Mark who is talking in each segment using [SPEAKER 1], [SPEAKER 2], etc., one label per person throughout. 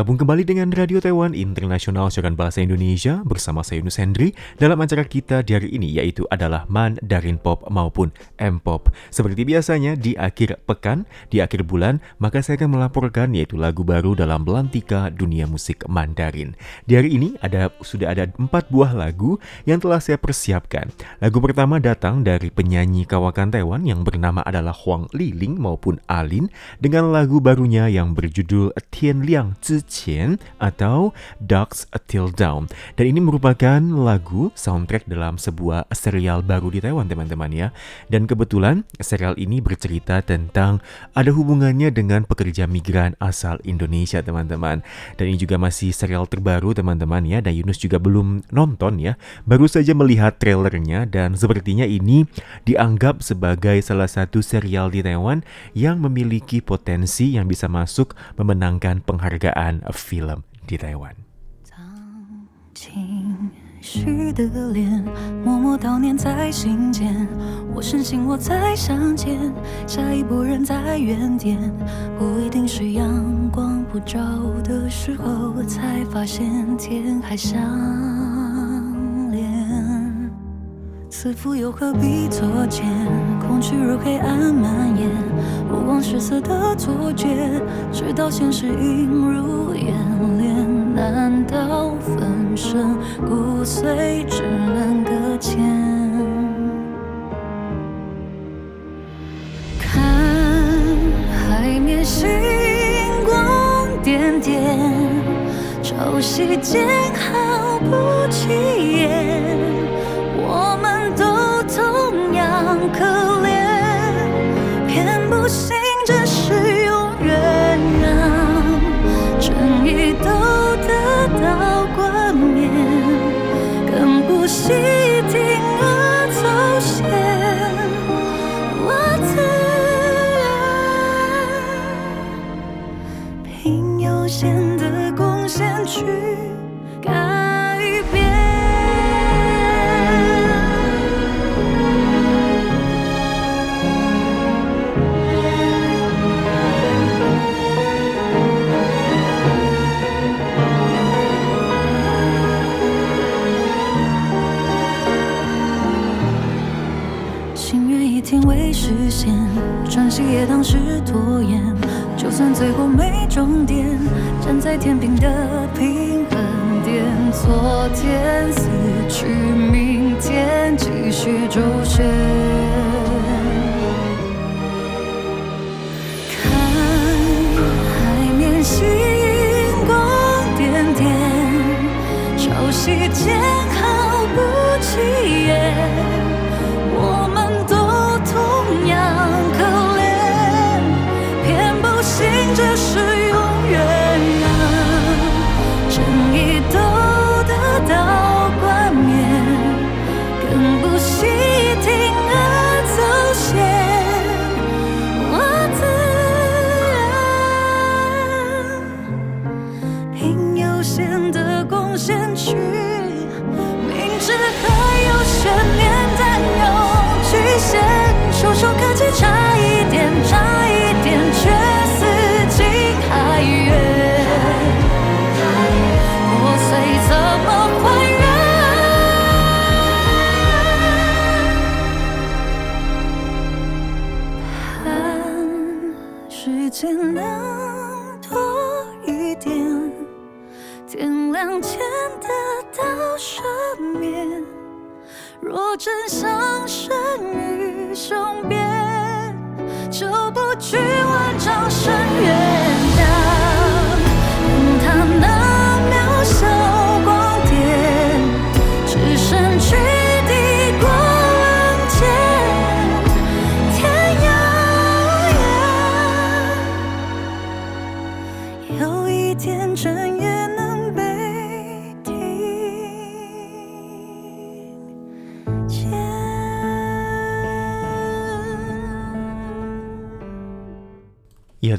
[SPEAKER 1] Bergabung kembali dengan Radio Taiwan Internasional Siaran Bahasa Indonesia bersama saya Yunus Hendri dalam acara kita di hari ini yaitu adalah Mandarin Pop maupun M-Pop. Seperti biasanya di akhir pekan, di akhir bulan, maka saya akan melaporkan yaitu lagu baru dalam belantika dunia musik Mandarin. Di hari ini ada sudah ada empat buah lagu yang telah saya persiapkan. Lagu pertama datang dari penyanyi kawakan Taiwan yang bernama adalah Huang Liling maupun Alin dengan lagu barunya yang berjudul Tian Liang 之前 atau Ducks Till Dawn. Dan ini merupakan lagu soundtrack dalam sebuah serial baru di Taiwan teman-teman ya. Dan kebetulan serial ini bercerita tentang ada hubungannya dengan pekerja migran asal Indonesia teman-teman. Dan ini juga masih serial terbaru teman-teman ya. Dan Yunus juga belum nonton ya. Baru saja melihat trailernya dan sepertinya ini dianggap sebagai salah satu serial di Taiwan yang memiliki potensi yang bisa masuk memenangkan penghargaan and a film di Taiwan.
[SPEAKER 2] 虚的脸，默默悼念在心间。我深信我再相见，下一波人在原点，不一定是阳光普照的时候，才发现天还相似乎又何必作践？空虚如黑暗蔓延，目光失色的错觉，直到现实映入眼帘。难道粉身骨髓只能搁浅？看海面星光点点，潮汐间毫不起眼。结盼时间能多一点，天亮前得到赦免。若真相生于雄辩，就不
[SPEAKER 1] 惧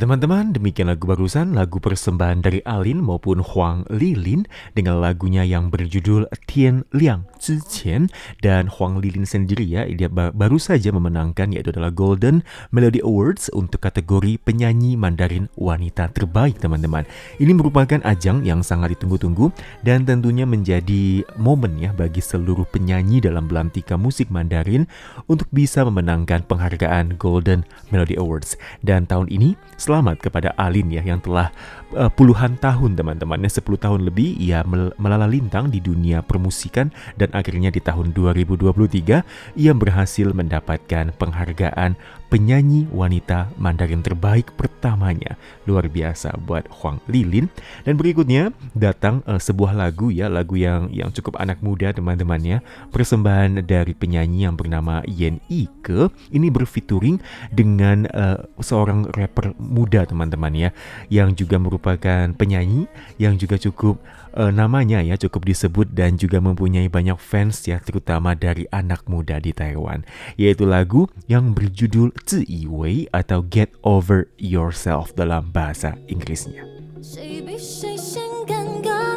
[SPEAKER 1] teman-teman, demikian lagu barusan, lagu persembahan dari Alin maupun Huang Lilin dengan lagunya yang berjudul Tian Liang
[SPEAKER 2] 之前 dan Huang Lilin sendiri ya dia baru saja memenangkan yaitu adalah Golden Melody Awards untuk kategori penyanyi Mandarin wanita terbaik teman-teman. Ini merupakan ajang yang sangat ditunggu-tunggu dan tentunya menjadi momen ya bagi seluruh penyanyi dalam belantika musik Mandarin untuk bisa memenangkan penghargaan Golden Melody Awards. Dan tahun ini selamat kepada Alin ya yang telah uh, puluhan tahun teman-temannya. 10 tahun lebih ia melala lintang di dunia permusikan dan akhirnya di tahun 2023 ia berhasil mendapatkan penghargaan penyanyi wanita Mandarin terbaik pertamanya. Luar biasa buat Huang Lilin. Dan berikutnya datang uh, sebuah lagu ya, lagu yang yang cukup anak muda teman-temannya. Persembahan dari penyanyi yang bernama Yen Ike. Ini berfeaturing dengan uh, seorang rapper muda teman-teman ya, yang juga merupakan penyanyi yang juga cukup uh, namanya ya cukup disebut dan juga mempunyai banyak fans ya terutama dari anak muda di Taiwan yaitu lagu yang berjudul 自以为 atau Get Over Yourself dalam bahasa Inggrisnya. 谁比谁先尴尬，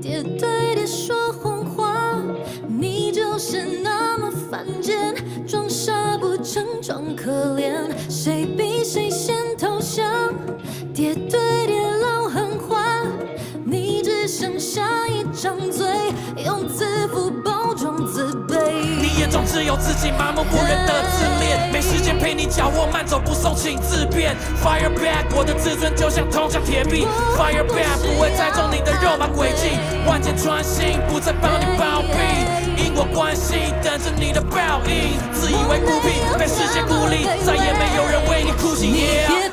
[SPEAKER 2] 叠对叠说谎话，你就是那么犯贱，装傻不成装可怜。 只有自己麻木不仁的自恋，没时间陪你脚握慢走不送，请自便。Fire back，我的自尊就像铜墙铁壁。Fire back，不会猜中你的肉麻诡计，万箭穿心，不再帮你包庇。因果关系等着你的报应，自以为孤僻，被世界孤立，再也没有人为你哭泣。你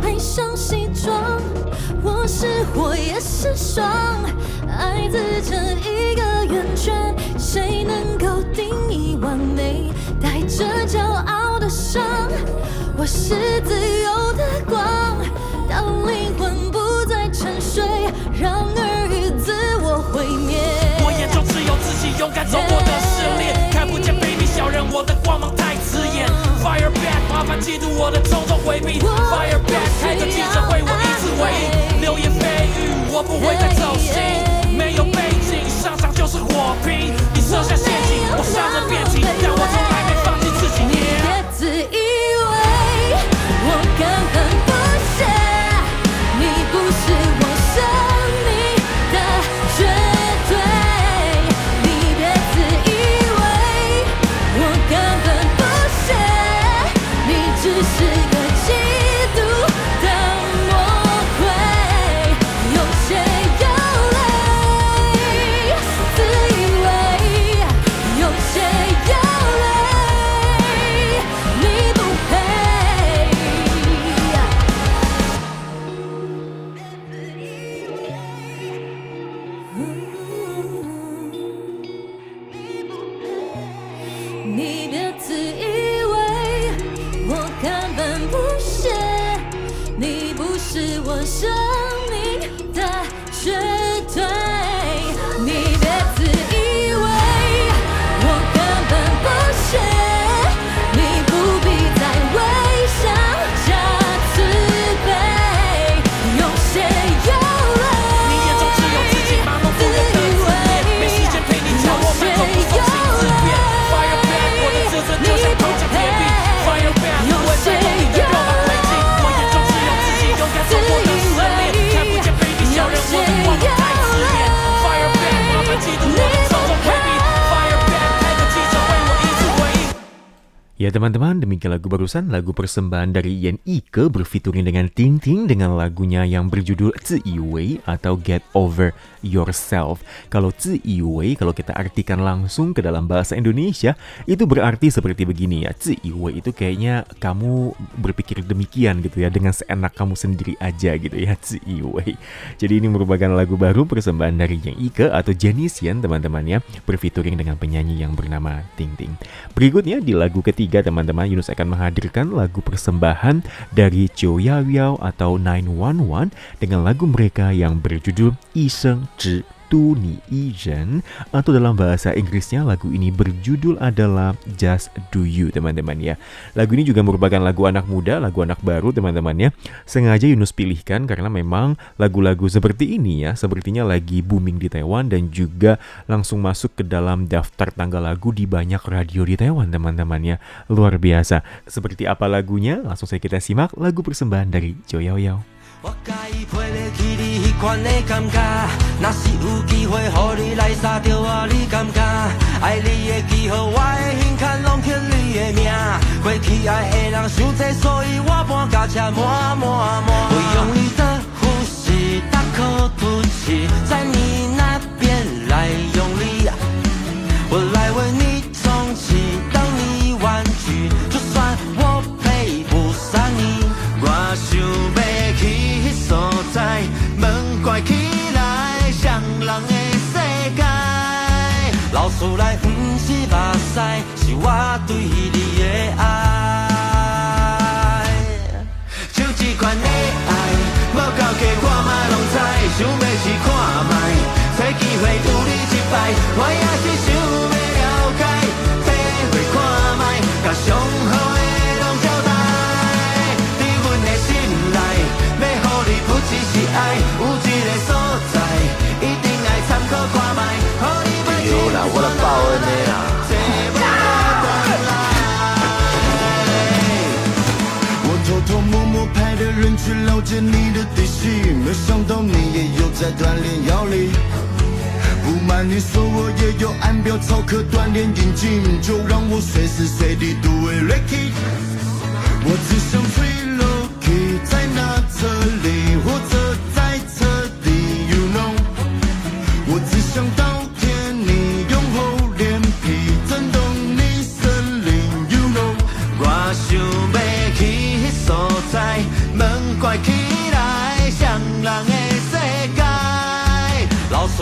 [SPEAKER 2] 配上西装，我是火也是霜，爱自成一个圆圈，谁能够定义完美？带着骄傲的伤，我是自由的光，当灵魂不再沉睡，让耳语自我毁灭。我眼中只有自己勇敢走过的试炼，看不见卑鄙小人，我的光芒太。Fire back，麻烦嫉妒我的种种回避。Fire back，开个记者会，我一次回应。流言蜚语，我不会再走心。没有背景，上场就是火拼。你设下
[SPEAKER 1] Ya teman-teman, demikian lagu barusan, lagu persembahan dari Yan Ike berfituring dengan Ting Ting dengan lagunya yang berjudul Zi Wei atau Get Over Yourself. Kalau Zi Wei, kalau kita artikan langsung ke dalam bahasa Indonesia, itu berarti seperti begini ya. Zi Wei itu kayaknya kamu berpikir demikian gitu ya, dengan seenak kamu sendiri aja gitu ya, Zi Wei. Jadi ini merupakan lagu baru persembahan dari Yan Ike atau Janisian teman-teman ya, berfituring dengan penyanyi yang bernama Ting Ting. Berikutnya di lagu ketiga teman-teman Yunus akan menghadirkan lagu persembahan dari Cho Yao Yao atau 911 dengan lagu mereka yang berjudul Iseng Zhi Tu Ni Yi Ren atau dalam bahasa Inggrisnya lagu ini berjudul adalah Just Do You teman-teman ya. Lagu ini juga merupakan lagu anak muda, lagu anak baru teman-teman ya. Sengaja Yunus pilihkan karena memang lagu-lagu seperti ini ya sepertinya lagi booming di Taiwan dan juga langsung masuk ke dalam daftar tanggal lagu di banyak radio di Taiwan teman-teman ya. Luar biasa. Seperti apa lagunya? Langsung saya kita simak lagu persembahan dari Jo Yao Yao. 我介意陪你去你迄款的感觉，若是有机会，互你来杀着我，你敢不敢？爱你的记号，我的心坎拢刻你的名。过去爱的人伤多，所以我搬驾车满满满。我用力的呼吸，大口吐气，在你那边来用力，我来为你去了解你的底细，没想到你也有在锻炼腰力。不瞒你说，我也有按表操课锻炼眼睛，就让我随时随地都为 Ricky。我只想吹 Lucky，在那这里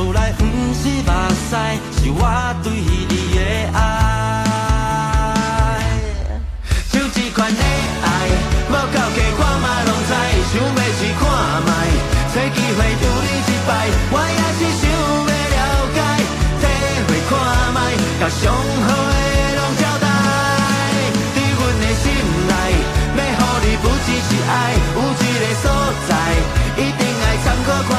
[SPEAKER 1] 出来不是目屎，是我对你的爱。就这款的爱，无够格我嘛拢知，想要试看卖，找机会拄你一摆，我也是想要了解，体会看卖，甲上好的所在一定爱唱歌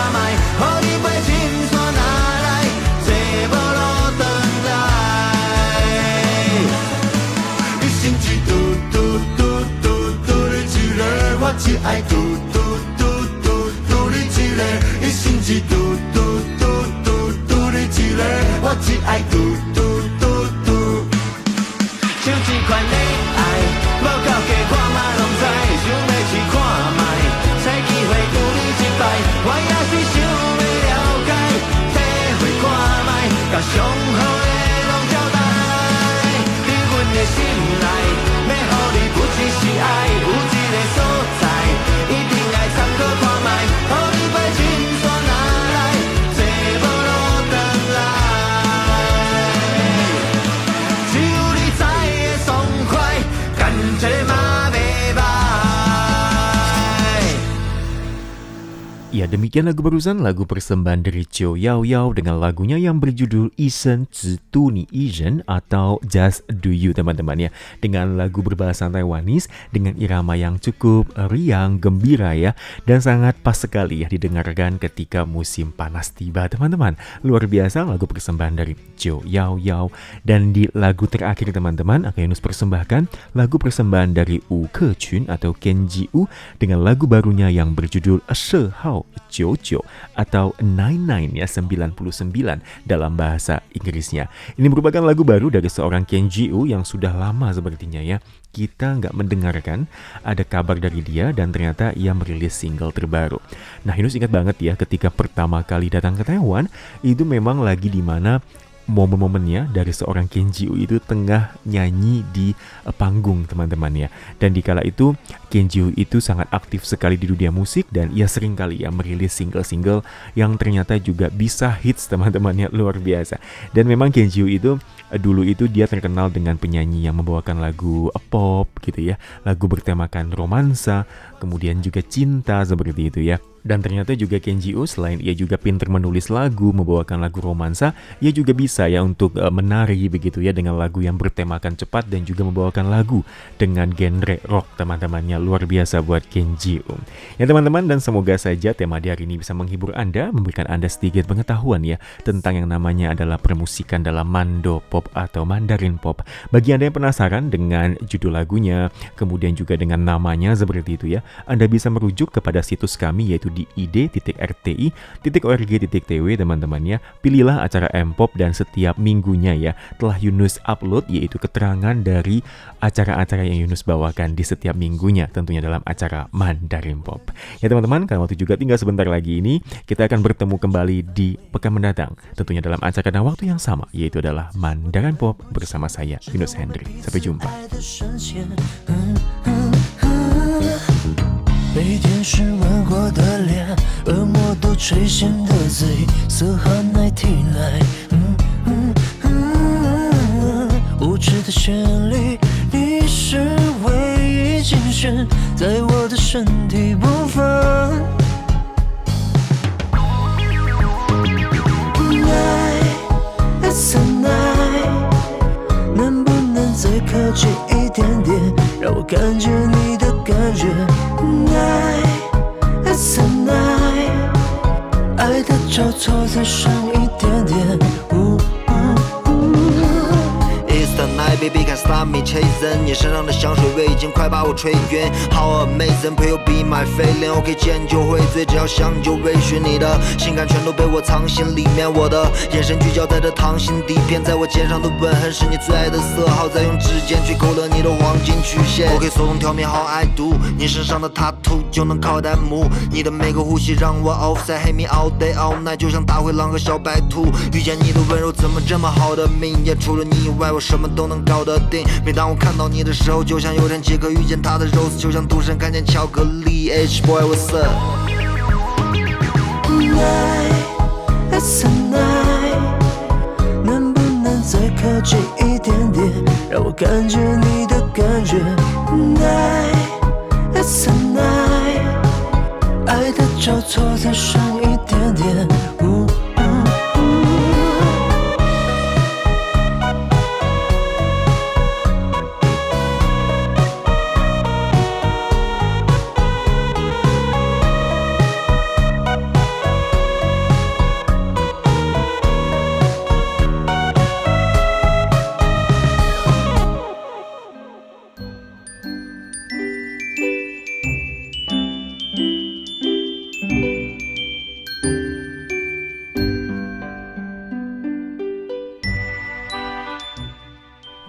[SPEAKER 1] demikian lagu barusan lagu persembahan dari Chiu Yao Yao dengan lagunya yang berjudul Isen Zi Tu Ni Izen atau Just Do You teman-teman ya. Dengan lagu berbahasa Taiwanese dengan irama yang cukup riang gembira ya dan sangat pas sekali ya didengarkan ketika musim panas tiba teman-teman. Luar biasa lagu persembahan dari Chiu Yao Yao. Dan di lagu terakhir teman-teman akan Yunus persembahkan lagu persembahan dari U Ke Chun atau Kenji U dengan lagu barunya yang berjudul Se Hao Jojo atau Nine Nine ya 99 dalam bahasa Inggrisnya. Ini merupakan lagu baru dari seorang Kenji U yang sudah lama sepertinya ya kita nggak mendengarkan ada kabar dari dia dan ternyata ia merilis single terbaru. Nah, Yunus ingat banget ya ketika pertama kali datang ke Taiwan, itu memang lagi di mana momen-momennya dari seorang Kenji U itu tengah nyanyi di uh, panggung teman-teman ya. Dan di kala itu Kenji U itu sangat aktif sekali di dunia musik dan ia sering kali ya merilis single-single yang ternyata juga bisa hits teman-temannya luar biasa. Dan memang Kenji U itu uh, dulu itu dia terkenal dengan penyanyi yang membawakan lagu pop gitu ya, lagu bertemakan romansa, kemudian juga cinta seperti itu ya. Dan ternyata juga Kenji U selain ia juga pinter menulis lagu, membawakan lagu romansa, ia juga bisa ya untuk uh, menari begitu ya dengan lagu yang bertemakan cepat dan juga membawakan lagu dengan genre rock teman-temannya luar biasa buat Kenji U. Ya teman-teman dan semoga saja tema di hari ini bisa menghibur Anda, memberikan Anda sedikit pengetahuan ya tentang yang namanya adalah permusikan dalam Mando Pop atau Mandarin Pop. Bagi Anda yang penasaran dengan judul lagunya, kemudian juga dengan namanya seperti itu ya, Anda bisa merujuk kepada situs kami yaitu di id.rti.org.tw teman-teman ya. Pilihlah acara M-Pop dan setiap minggunya ya telah Yunus upload yaitu keterangan dari acara-acara yang Yunus bawakan di setiap minggunya tentunya dalam acara Mandarin Pop. Ya teman-teman, karena waktu juga tinggal sebentar lagi ini kita akan bertemu kembali di pekan mendatang tentunya dalam acara dan waktu yang sama yaitu adalah Mandarin Pop bersama saya Yunus Hendri. Sampai jumpa.
[SPEAKER 3] 被电视吻过的脸，恶魔都垂涎的嘴，色和奶提来。嗯嗯嗯，无知的旋律，你是唯一精选在我的身体部分。爱，It's a night，能不能再靠近一点点，让我感觉你的感觉。Night, it's a night，爱的交错再深
[SPEAKER 4] baby can't stop me chasing。你身上的香水味已经快把我吹晕。How amazing, will you be my feeling? OK，见就会醉，只要想你就微醺。你的性感全都被我藏心里面，我的眼神聚焦在这糖心底片，在我肩上的吻痕是你最爱的色号，再用指尖去勾勒你的黄金曲线。OK，手动挑眉好爱读，你身上的 tattoo 就能靠弹幕。你的每个呼吸让我 offside，hit me all day all night，就像大灰狼和小白兔。遇见你的温柔怎么这么好的命？也除了你以外，我什么都能搞得定。每当我看到你的时候，就像有天杰克遇见他的 Rose，就像赌神看见巧克力。H boy what's
[SPEAKER 3] up？Night, it's a night，能不能再靠近一点点，让我感觉你的感觉。Night, it's a night，爱的交错再深一点点。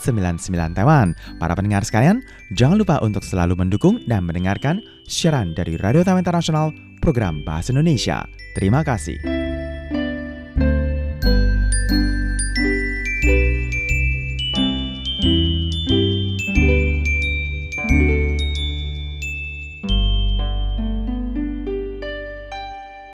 [SPEAKER 5] 11199 Taiwan. Para pendengar sekalian, jangan lupa untuk selalu mendukung dan mendengarkan siaran dari Radio Taman Internasional program Bahasa Indonesia. Terima kasih.